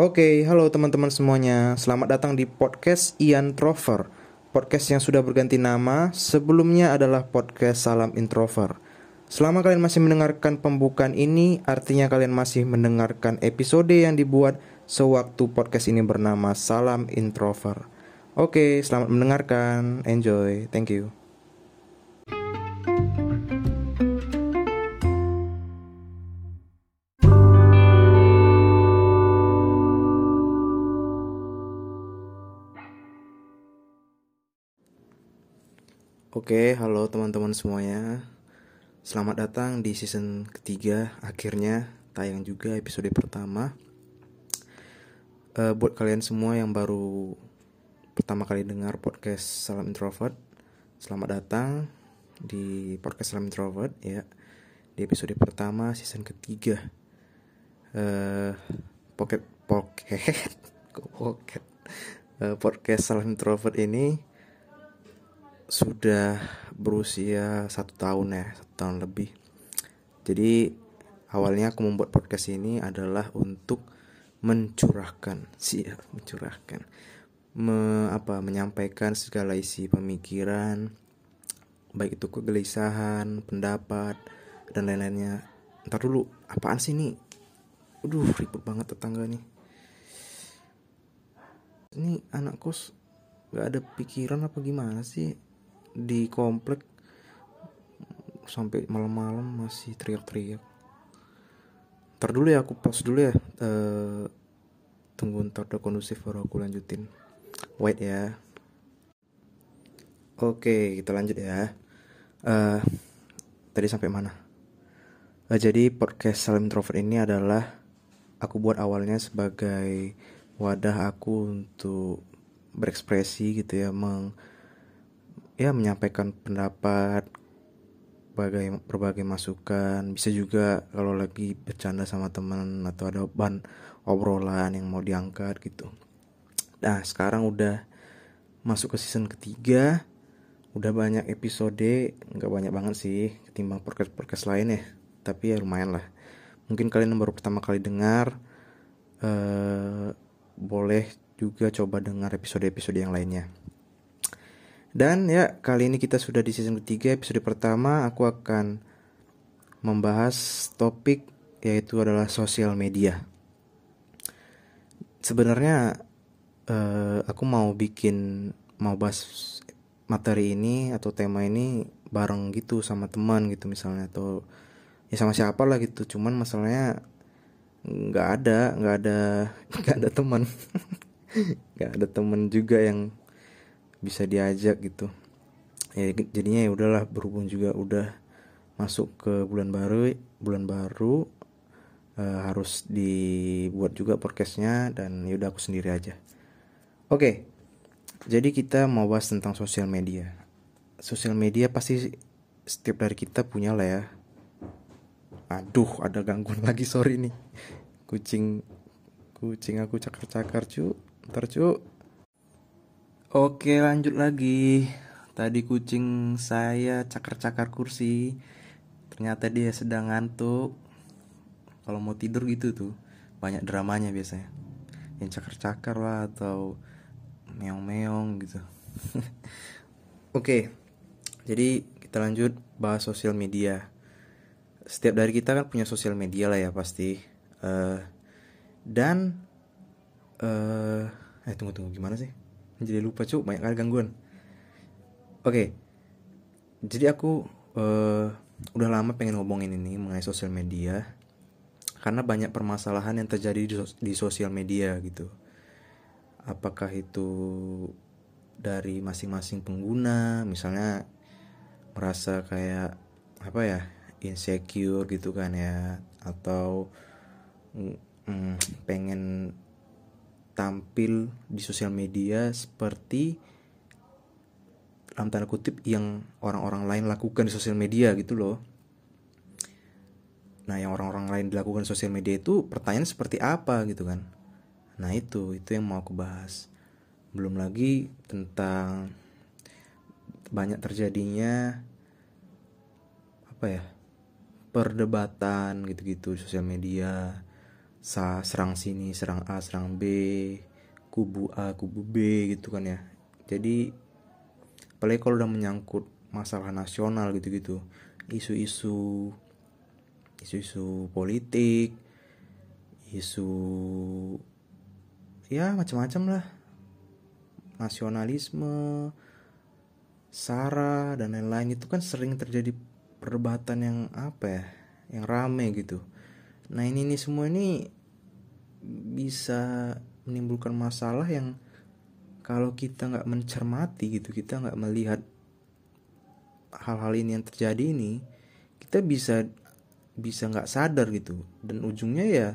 Oke, halo teman-teman semuanya. Selamat datang di podcast Ian Trover. Podcast yang sudah berganti nama, sebelumnya adalah podcast Salam Introver. Selama kalian masih mendengarkan pembukaan ini, artinya kalian masih mendengarkan episode yang dibuat sewaktu podcast ini bernama Salam Introver. Oke, selamat mendengarkan. Enjoy. Thank you. Oke, halo teman-teman semuanya. Selamat datang di season ketiga. Akhirnya tayang juga episode pertama. Uh, buat kalian semua yang baru pertama kali dengar podcast Salam Introvert, selamat datang di podcast Salam Introvert ya. Di episode pertama season ketiga. Uh, pocket pocket pocket uh, podcast Salam Introvert ini sudah berusia satu tahun ya satu tahun lebih. Jadi awalnya aku membuat podcast ini adalah untuk mencurahkan sih ya, mencurahkan. Me, apa menyampaikan segala isi pemikiran baik itu kegelisahan pendapat dan lain-lainnya. Ntar dulu apaan sih ini? Aduh ribet banget tetangga nih. Ini anak kos Gak ada pikiran apa gimana sih di komplek sampai malam-malam masih teriak-teriak. Ntar dulu ya aku pause dulu ya. Uh, tunggu ntar udah kondusif baru aku lanjutin. Wait ya. Oke, kita lanjut ya. Uh, tadi sampai mana? Uh, jadi podcast Salim Introvert ini adalah aku buat awalnya sebagai wadah aku untuk berekspresi gitu ya, meng ya menyampaikan pendapat berbagai berbagai masukan. Bisa juga kalau lagi bercanda sama teman atau ada ban obrolan yang mau diangkat gitu. Nah sekarang udah masuk ke season ketiga. Udah banyak episode. Nggak banyak banget sih ketimbang podcast podcast lain ya. Tapi ya lumayan lah. Mungkin kalian baru pertama kali dengar eh, boleh juga coba dengar episode-episode yang lainnya dan ya kali ini kita sudah di season ketiga episode pertama. Aku akan membahas topik yaitu adalah sosial media. Sebenarnya uh, aku mau bikin mau bahas materi ini atau tema ini bareng gitu sama teman gitu misalnya atau ya sama siapa lah gitu. Cuman masalahnya nggak ada nggak ada nggak ada teman. Nggak ada teman juga yang bisa diajak gitu. Ya jadinya ya udahlah berhubung juga udah masuk ke bulan baru bulan baru uh, harus dibuat juga podcastnya dan ya udah aku sendiri aja. Oke jadi kita mau bahas tentang sosial media. Sosial media pasti setiap dari kita punya lah ya. Aduh ada gangguan lagi sorry nih. Kucing kucing aku cakar-cakar cu ntar cu Oke lanjut lagi. Tadi kucing saya cakar-cakar kursi. Ternyata dia sedang ngantuk. Kalau mau tidur gitu tuh Banyak dramanya biasanya. Yang cakar-cakar lah atau Meong-meong gitu. Oke Jadi kita lanjut bahas sosial media. Setiap dari kita kan punya sosial media lah ya pasti. Uh, Dan uh, Eh tunggu-tunggu gimana sih jadi lupa cuk. Banyak kali gangguan. Oke. Jadi aku uh, udah lama pengen ngomongin ini mengenai sosial media. Karena banyak permasalahan yang terjadi di, di sosial media gitu. Apakah itu dari masing-masing pengguna misalnya merasa kayak apa ya insecure gitu kan ya atau mm, pengen tampil di sosial media seperti dalam tanda kutip yang orang-orang lain lakukan di sosial media gitu loh. Nah, yang orang-orang lain dilakukan di sosial media itu pertanyaan seperti apa gitu kan. Nah, itu itu yang mau aku bahas. Belum lagi tentang banyak terjadinya apa ya? perdebatan gitu-gitu sosial media sa serang sini serang A serang B kubu A kubu B gitu kan ya. Jadi apalagi kalau udah menyangkut masalah nasional gitu-gitu isu-isu isu-isu politik isu ya macam-macam lah. Nasionalisme sara dan lain-lain itu kan sering terjadi perdebatan yang apa ya yang rame gitu nah ini nih semua ini bisa menimbulkan masalah yang kalau kita nggak mencermati gitu kita nggak melihat hal-hal ini yang terjadi ini kita bisa bisa nggak sadar gitu. Dan ujungnya ya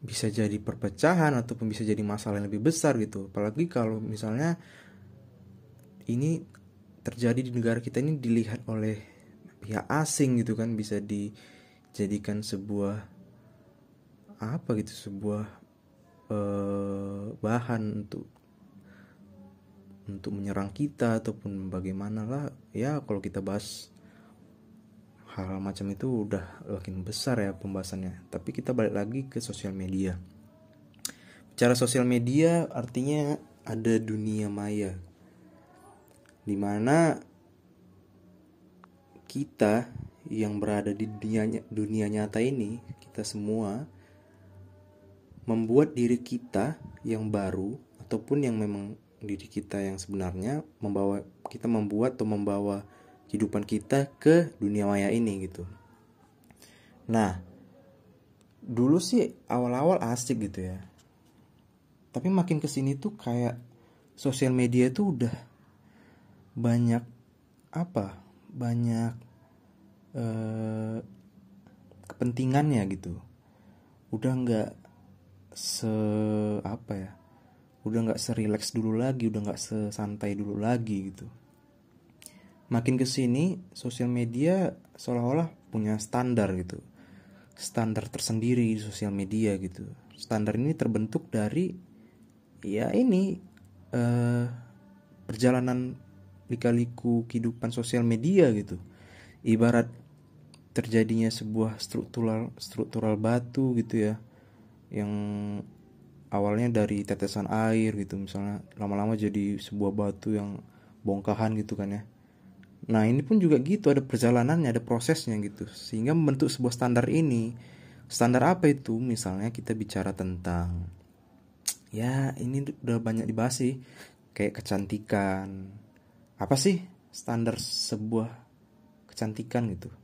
bisa jadi perpecahan ataupun bisa jadi masalah yang lebih besar gitu. Apalagi kalau misalnya ini terjadi di negara kita ini dilihat oleh pihak asing gitu kan bisa dijadikan sebuah apa gitu sebuah eh, bahan untuk untuk menyerang kita ataupun bagaimana lah ya kalau kita bahas hal-hal macam itu udah makin besar ya pembahasannya. Tapi kita balik lagi ke sosial media. Cara sosial media artinya ada dunia maya di mana kita yang berada di dunia dunia nyata ini kita semua membuat diri kita yang baru ataupun yang memang diri kita yang sebenarnya membawa kita membuat atau membawa kehidupan kita ke dunia maya ini gitu. Nah, dulu sih awal-awal asik gitu ya. Tapi makin ke sini tuh kayak sosial media tuh udah banyak apa? Banyak eh, kepentingannya gitu. Udah nggak se apa ya? Udah nggak serileks dulu lagi, udah nggak sesantai dulu lagi gitu makin ke sini sosial media seolah-olah punya standar gitu standar tersendiri di sosial media gitu standar ini terbentuk dari ya ini uh, perjalanan lika-liku kehidupan sosial media gitu ibarat terjadinya sebuah struktural struktural batu gitu ya yang awalnya dari tetesan air gitu misalnya lama-lama jadi sebuah batu yang bongkahan gitu kan ya. Nah ini pun juga gitu ada perjalanannya ada prosesnya gitu sehingga membentuk sebuah standar ini. Standar apa itu? Misalnya kita bicara tentang ya ini udah banyak dibahas sih kayak kecantikan. Apa sih standar sebuah kecantikan gitu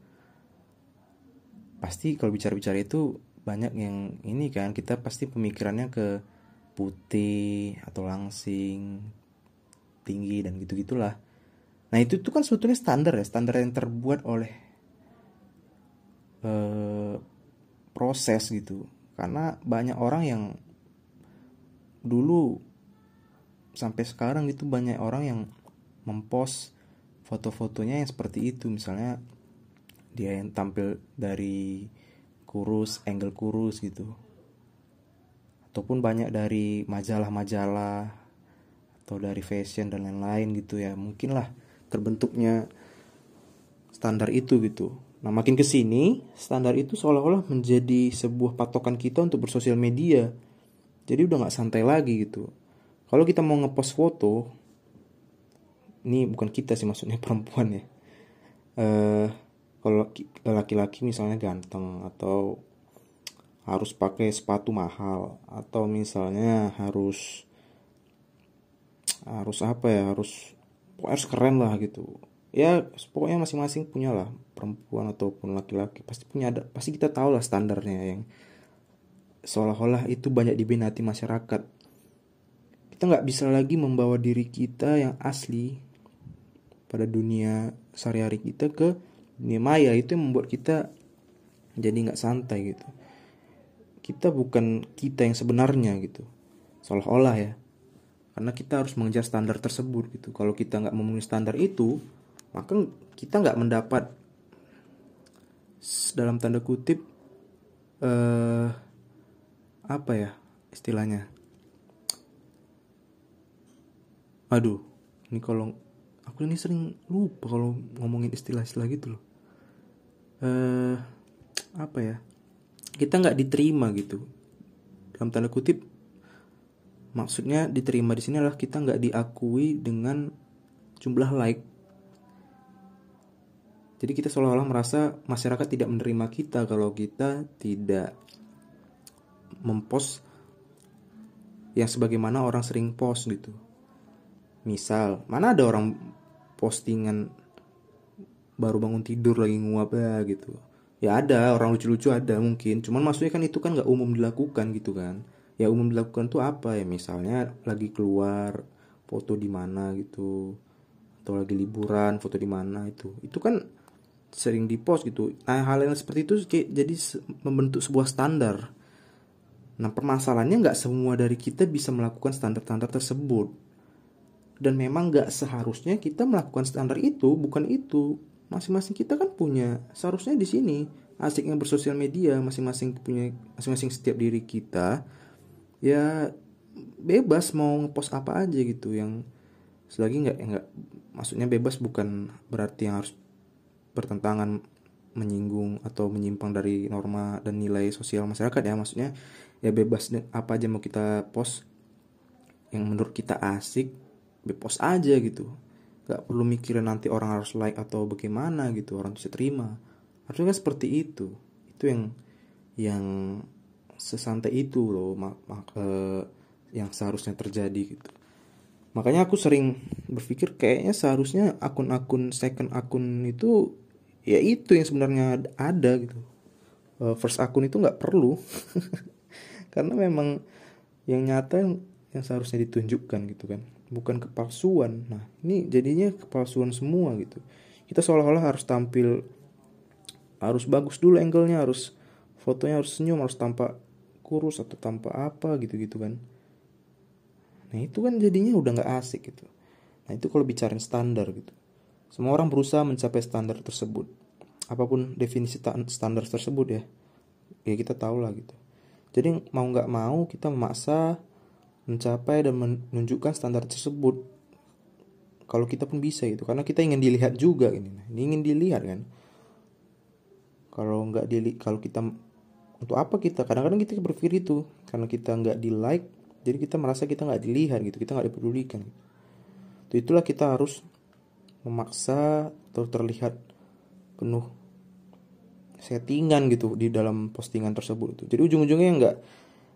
pasti kalau bicara-bicara itu banyak yang ini kan kita pasti pemikirannya ke putih atau langsing tinggi dan gitu gitulah Nah itu tuh kan sebetulnya standar ya, standar yang terbuat oleh uh, proses gitu. Karena banyak orang yang dulu sampai sekarang itu banyak orang yang mempost foto-fotonya yang seperti itu misalnya dia yang tampil dari kurus angle kurus gitu ataupun banyak dari majalah-majalah atau dari fashion dan lain-lain gitu ya mungkin lah terbentuknya standar itu gitu. Nah makin ke sini standar itu seolah-olah menjadi sebuah patokan kita untuk bersosial media. Jadi udah nggak santai lagi gitu. Kalau kita mau ngepost foto, ini bukan kita sih maksudnya perempuan ya. Uh, kalau laki-laki misalnya ganteng atau harus pakai sepatu mahal atau misalnya harus harus apa ya harus harus keren lah gitu. Ya pokoknya masing-masing punya lah perempuan ataupun laki-laki pasti punya ada pasti kita tahu lah standarnya yang seolah-olah itu banyak diminati masyarakat. Kita nggak bisa lagi membawa diri kita yang asli pada dunia sehari-hari kita ke dunia maya itu yang membuat kita jadi nggak santai gitu. Kita bukan kita yang sebenarnya gitu. Seolah-olah ya. Karena kita harus mengejar standar tersebut gitu. Kalau kita nggak memenuhi standar itu maka kita nggak mendapat dalam tanda kutip eh, apa ya istilahnya? Aduh ini kalau aku ini sering lupa kalau ngomongin istilah-istilah gitu loh eh apa ya? Kita nggak diterima gitu. Dalam tanda kutip maksudnya diterima di sini adalah kita nggak diakui dengan jumlah like. Jadi kita seolah-olah merasa masyarakat tidak menerima kita kalau kita tidak mempost yang sebagaimana orang sering post gitu. Misal, mana ada orang postingan baru bangun tidur lagi nguap ya gitu. Ya ada, orang lucu-lucu ada mungkin. Cuman maksudnya kan itu kan nggak umum dilakukan gitu kan. Ya umum dilakukan tuh apa ya? Misalnya lagi keluar foto di mana gitu atau lagi liburan foto di mana itu. Itu kan sering dipost gitu. Nah, hal yang seperti itu jadi membentuk sebuah standar Nah permasalahannya nggak semua dari kita bisa melakukan standar-standar tersebut. Dan memang nggak seharusnya kita melakukan standar itu, bukan itu. Masing-masing kita kan punya, seharusnya di sini asiknya bersosial media, masing-masing punya, masing-masing setiap diri kita, ya bebas mau ngepost apa aja gitu yang selagi nggak nggak maksudnya bebas bukan berarti yang harus bertentangan menyinggung atau menyimpang dari norma dan nilai sosial masyarakat ya maksudnya ya bebas apa aja mau kita post yang menurut kita asik bebas aja gitu nggak perlu mikirin nanti orang harus like atau bagaimana gitu orang bisa terima. Harusnya kan seperti itu. Itu yang yang sesantai itu loh mak, mak eh, yang seharusnya terjadi gitu. Makanya aku sering berpikir kayaknya seharusnya akun-akun second akun itu ya itu yang sebenarnya ada gitu. Uh, first akun itu nggak perlu. Karena memang yang nyata yang, yang seharusnya ditunjukkan gitu kan bukan kepalsuan. Nah ini jadinya kepalsuan semua gitu. Kita seolah-olah harus tampil harus bagus dulu angle-nya harus fotonya harus senyum harus tampak kurus atau tanpa apa gitu-gitu kan. Nah itu kan jadinya udah nggak asik gitu. Nah itu kalau bicarain standar gitu. Semua orang berusaha mencapai standar tersebut. Apa pun definisi standar tersebut ya ya kita tahu lah gitu. Jadi mau nggak mau kita memaksa mencapai dan menunjukkan standar tersebut. Kalau kita pun bisa itu, karena kita ingin dilihat juga ini. Ini ingin dilihat kan. Kalau nggak dilihat, kalau kita untuk apa kita? Kadang-kadang kita berpikir itu karena kita nggak di like, jadi kita merasa kita nggak dilihat gitu, kita nggak dipedulikan. Itu itulah kita harus memaksa atau terlihat penuh settingan gitu di dalam postingan tersebut itu. Jadi ujung-ujungnya nggak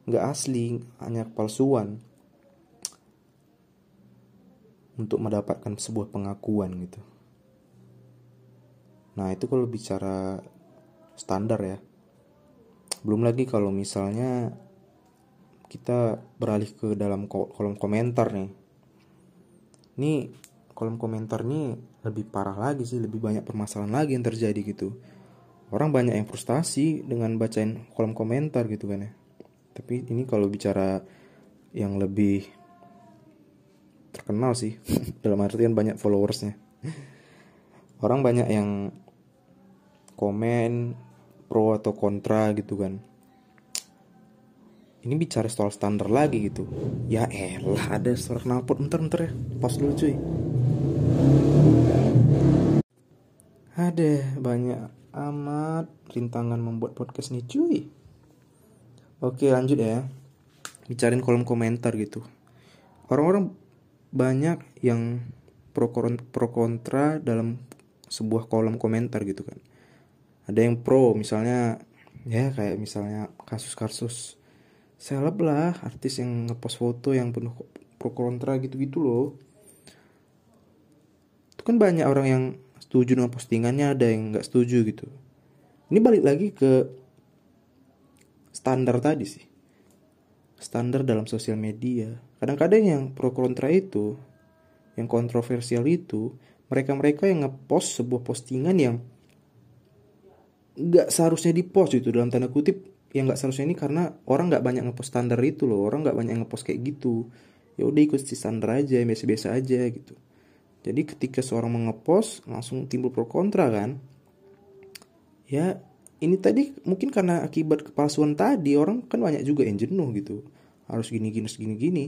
nggak asli, hanya palsuan untuk mendapatkan sebuah pengakuan gitu. Nah itu kalau bicara standar ya. Belum lagi kalau misalnya kita beralih ke dalam kolom komentar nih. Ini kolom komentar nih lebih parah lagi sih, lebih banyak permasalahan lagi yang terjadi gitu orang banyak yang frustasi dengan bacain kolom komentar gitu kan ya tapi ini kalau bicara yang lebih terkenal sih dalam artian banyak followersnya. Orang banyak yang komen pro atau kontra gitu kan. Ini bicara soal standar lagi gitu. Ya elah ada suara knalpot. Bentar bentar ya. Pas dulu cuy. Ada banyak amat rintangan membuat podcast nih cuy oke lanjut ya. Bicarain kolom komentar gitu. Orang-orang banyak yang pro, pro kontra dalam sebuah kolom komentar gitu kan. Ada yang pro misalnya ya kayak misalnya kasus-kasus seleb lah artis yang ngepost foto yang penuh pro kontra gitu-gitu loh. Itu kan banyak orang yang setuju dengan postingannya ada yang nggak setuju gitu. Ini balik lagi ke standar tadi sih. Standar dalam sosial media. Kadang-kadang yang pro kontra itu yang kontroversial itu mereka-mereka yang ngepost sebuah postingan yang nggak seharusnya dipost itu dalam tanda kutip yang nggak seharusnya ini karena orang nggak banyak ngepost standar itu loh orang nggak banyak ngepost kayak gitu. Ya udah ikut si standar aja biasa-biasa aja gitu. Jadi ketika seorang mengepost langsung timbul pro kontra kan. Ya ini tadi mungkin karena akibat kepalsuan tadi orang kan banyak juga yang jenuh gitu. Harus gini gini segini gini.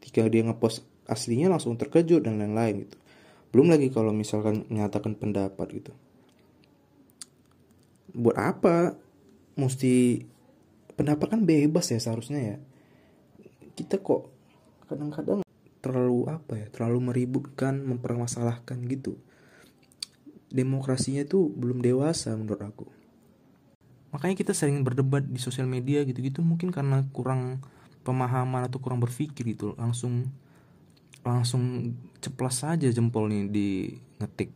Ketika dia ngepost aslinya langsung terkejut dan lain-lain gitu. Belum lagi kalau misalkan menyatakan pendapat gitu. Buat apa mesti pendapat kan bebas ya seharusnya ya kita kok kadang-kadang terlalu apa ya terlalu meributkan mempermasalahkan gitu demokrasinya tuh belum dewasa menurut aku. Makanya kita sering berdebat di sosial media gitu-gitu mungkin karena kurang pemahaman atau kurang berpikir gitu langsung langsung ceplas saja jempol nih di ngetik.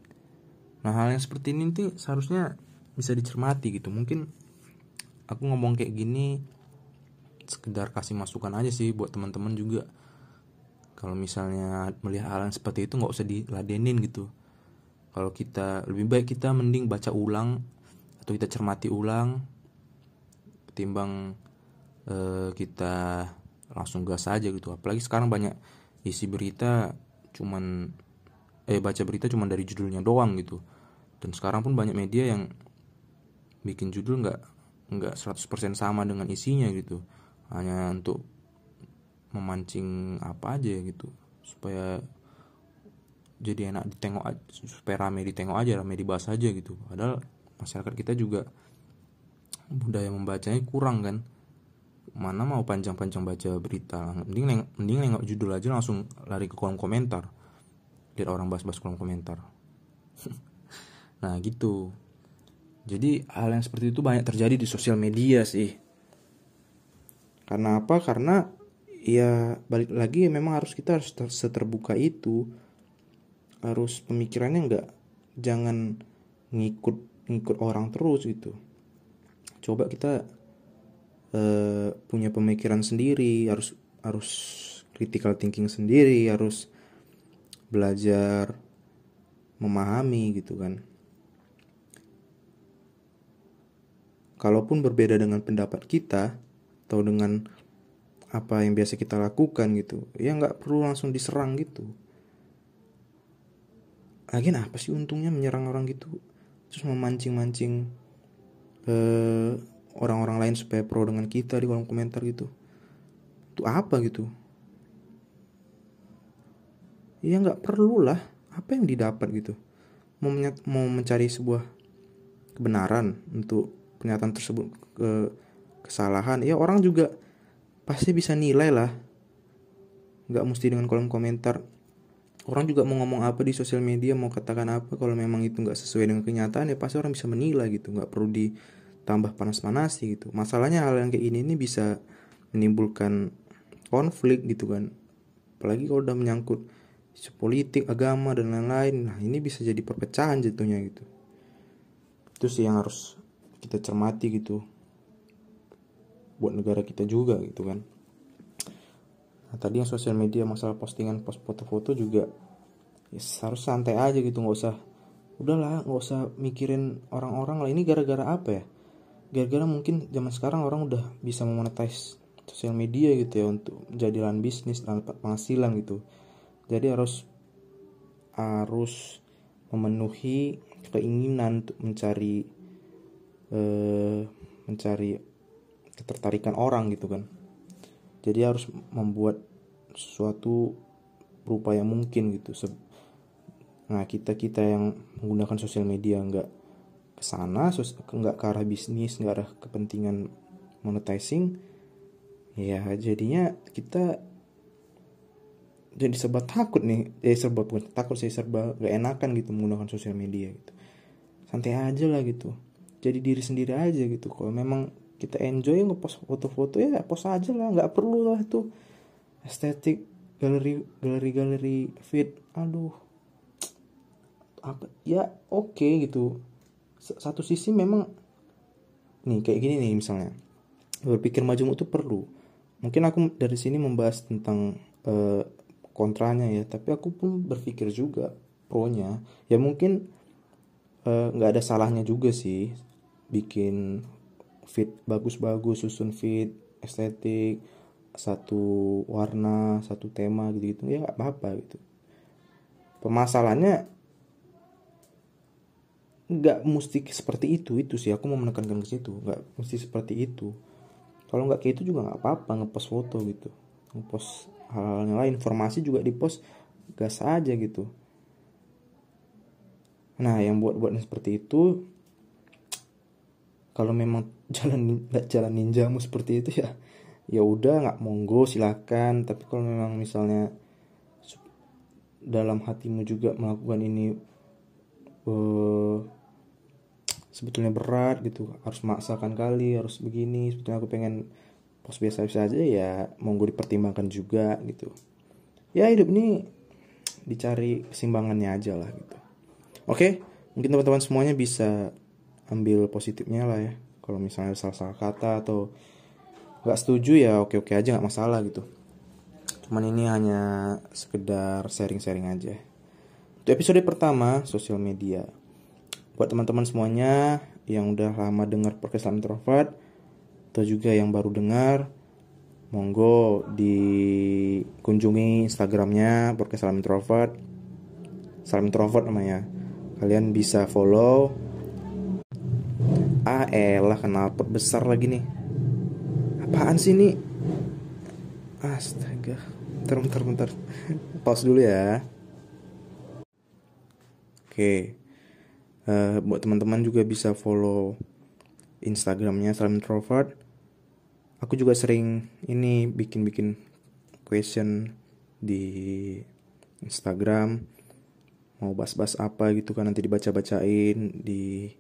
Nah hal yang seperti ini tuh seharusnya bisa dicermati gitu. Mungkin aku ngomong kayak gini sekedar kasih masukan aja sih buat teman-teman juga. Kalau misalnya melihat hal yang seperti itu nggak usah diladenin gitu kalau kita lebih baik kita mending baca ulang atau kita cermati ulang ketimbang uh, kita langsung gas aja gitu. Apalagi sekarang banyak isi berita cuman eh baca berita cuman dari judulnya doang gitu. Dan sekarang pun banyak media yang bikin judul nggak nggak 100% sama dengan isinya gitu. Hanya untuk memancing apa aja gitu supaya jadi enak ditengok supaya rame ditengok aja rame dibahas aja gitu. Padahal masyarakat kita juga budaya membacanya kurang kan. Mana mau panjang-panjang baca berita mending neng mending nengok judul aja langsung lari ke kolom komentar. Lihat orang bahas-bahas kolom komentar. Nah gitu. Jadi hal yang seperti itu banyak terjadi di sosial media sih. Karena apa? Karena ya balik lagi memang harus kita harus seterbuka itu harus pemikirannya nggak jangan ngikut ngikut orang terus gitu. Coba kita uh, punya pemikiran sendiri harus harus critical thinking sendiri harus belajar memahami gitu kan. Kalaupun berbeda dengan pendapat kita atau dengan apa yang biasa kita lakukan gitu ya nggak perlu langsung diserang gitu lagian apa sih untungnya menyerang orang gitu? Terus memancing-mancing eh, orang-orang lain supaya pro dengan kita di kolom komentar gitu. Itu apa gitu? Ya nggak perlu lah. Apa yang didapat gitu? Mau mau mencari sebuah kebenaran untuk pernyataan tersebut ke kesalahan. Ya orang juga pasti bisa nilai lah. Nggak mesti dengan kolom komentar orang juga mau ngomong apa di sosial media mau katakan apa kalau memang itu nggak sesuai dengan kenyataan ya pasti orang bisa menilai gitu nggak perlu ditambah panas-panas gitu. Masalahnya hal yang kayak ini ini bisa menimbulkan konflik gitu kan. Apalagi kalau udah menyangkut isu politik agama dan lain-lain nah ini bisa jadi perpecahan jatuhnya gitu. Itu sih yang harus kita cermati gitu buat negara kita juga gitu kan nah tadi yang sosial media masalah postingan post foto-foto juga ya harus santai aja gitu nggak usah udahlah nggak usah mikirin orang-orang lah. Ini gara-gara apa ya? Gara-gara mungkin zaman sekarang orang udah bisa memonetize sosial media gitu ya untuk jadi lahan bisnis dan penghasilan gitu. Jadi harus harus memenuhi keinginan untuk mencari eh, mencari ketertarikan orang gitu kan jadi harus membuat sesuatu berupaya mungkin gitu. Nah kita kita yang menggunakan sosial media nggak ke sana nggak ke arah bisnis nggak arah kepentingan monetizing ya jadinya kita jadi serba takut nih eh serba pun takut sih serba gak enakan gitu menggunakan sosial media gitu. Santai aja lah gitu. Jadi diri sendiri aja gitu. Kalau memang kita enjoy ngepost foto-foto ya post aja lah nggak perlu lah itu. Estetik galeri galeri galeri fit aduh. Apa ya oke okay, gitu satu sisi memang nih kayak gini nih misalnya. Berpikir majemuk itu perlu. Mungkin aku dari sini membahas tentang uh, kontranya ya tapi aku pun berpikir juga pronya. Ya mungkin eh, nggak uh, ada salahnya juga sih bikin fit bagus-bagus susun fit estetik satu warna satu tema gitu gitu ya nggak apa-apa gitu. Permasalahannya nggak mesti seperti itu itu sih. Aku mau menekankan ke situ. Nggak mesti seperti itu. Kalau nggak kayak itu juga nggak apa-apa ngepost foto gitu. Ngepost hal-hal yang lain. Informasi juga di post gas aja gitu. Nah yang buat buat seperti itu kalau memang jalan jalan ninjamu seperti itu ya ya udah nggak monggo silakan. Tapi kalau memang misalnya dalam hatimu juga melakukan ini uh, sebetulnya berat gitu harus maksakan kali harus begini sebetulnya aku pengen pos biasa-biasa aja ya monggo dipertimbangkan juga gitu. Ya hidup ini dicari kesimbangannya aja lah gitu. Oke mungkin teman-teman semuanya bisa ambil positifnya lah ya. Kalau misalnya salah-salah kata atau nggak setuju ya oke-oke aja nggak masalah gitu. Cuman ini hanya sekedar sharing-sharing aja. Untuk episode pertama sosial media. Buat teman-teman semuanya yang udah lama dengar podcast Introvert atau juga yang baru dengar monggo dikunjungi Instagramnya podcast Introvert. Salam Introvert namanya. Kalian bisa follow ah elah kenal pot besar lagi nih. Apaan sih ini? Astaga. Bentar bentar bentar. Pause dulu ya. Oke. Uh, buat teman-teman juga bisa follow instagramnya salam introvert. Aku juga sering ini bikin-bikin question di instagram. Mau bahas-bahas apa gitu kan nanti dibaca-bacain di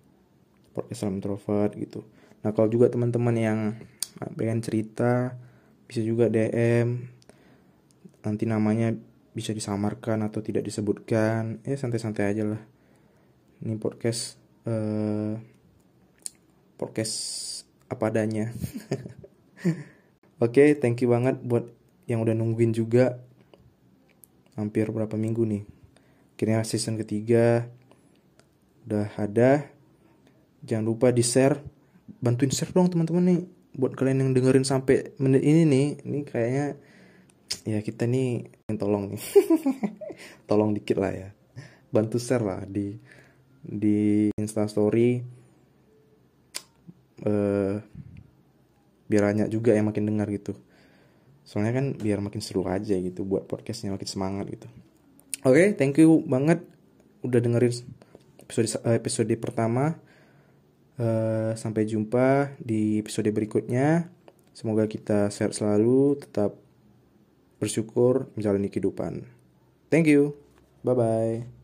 Salam Introvert gitu. Nah kalau juga teman-teman yang pengen cerita bisa juga DM nanti namanya bisa disamarkan atau tidak disebutkan. Ya santai-santai aja lah. Ini podcast uh, podcast apa adanya. Oke okay, thank you banget buat yang udah nungguin juga. Hampir berapa minggu nih. Akhirnya season ketiga. Udah ada jangan lupa di share bantuin share dong teman-teman nih. Buat kalian yang dengerin sampai menit ini nih ini kayaknya ya kita nih yang tolong nih. Tolong dikit lah ya. Bantu share lah di di instastory uh, biar banyak juga yang makin dengar gitu. Soalnya kan biar makin seru aja gitu buat podcastnya makin semangat gitu. Oke okay, thank you banget udah dengerin episode episode pertama Uh, sampai jumpa di episode berikutnya. Semoga kita sehat selalu, tetap bersyukur menjalani kehidupan. Thank you. Bye bye.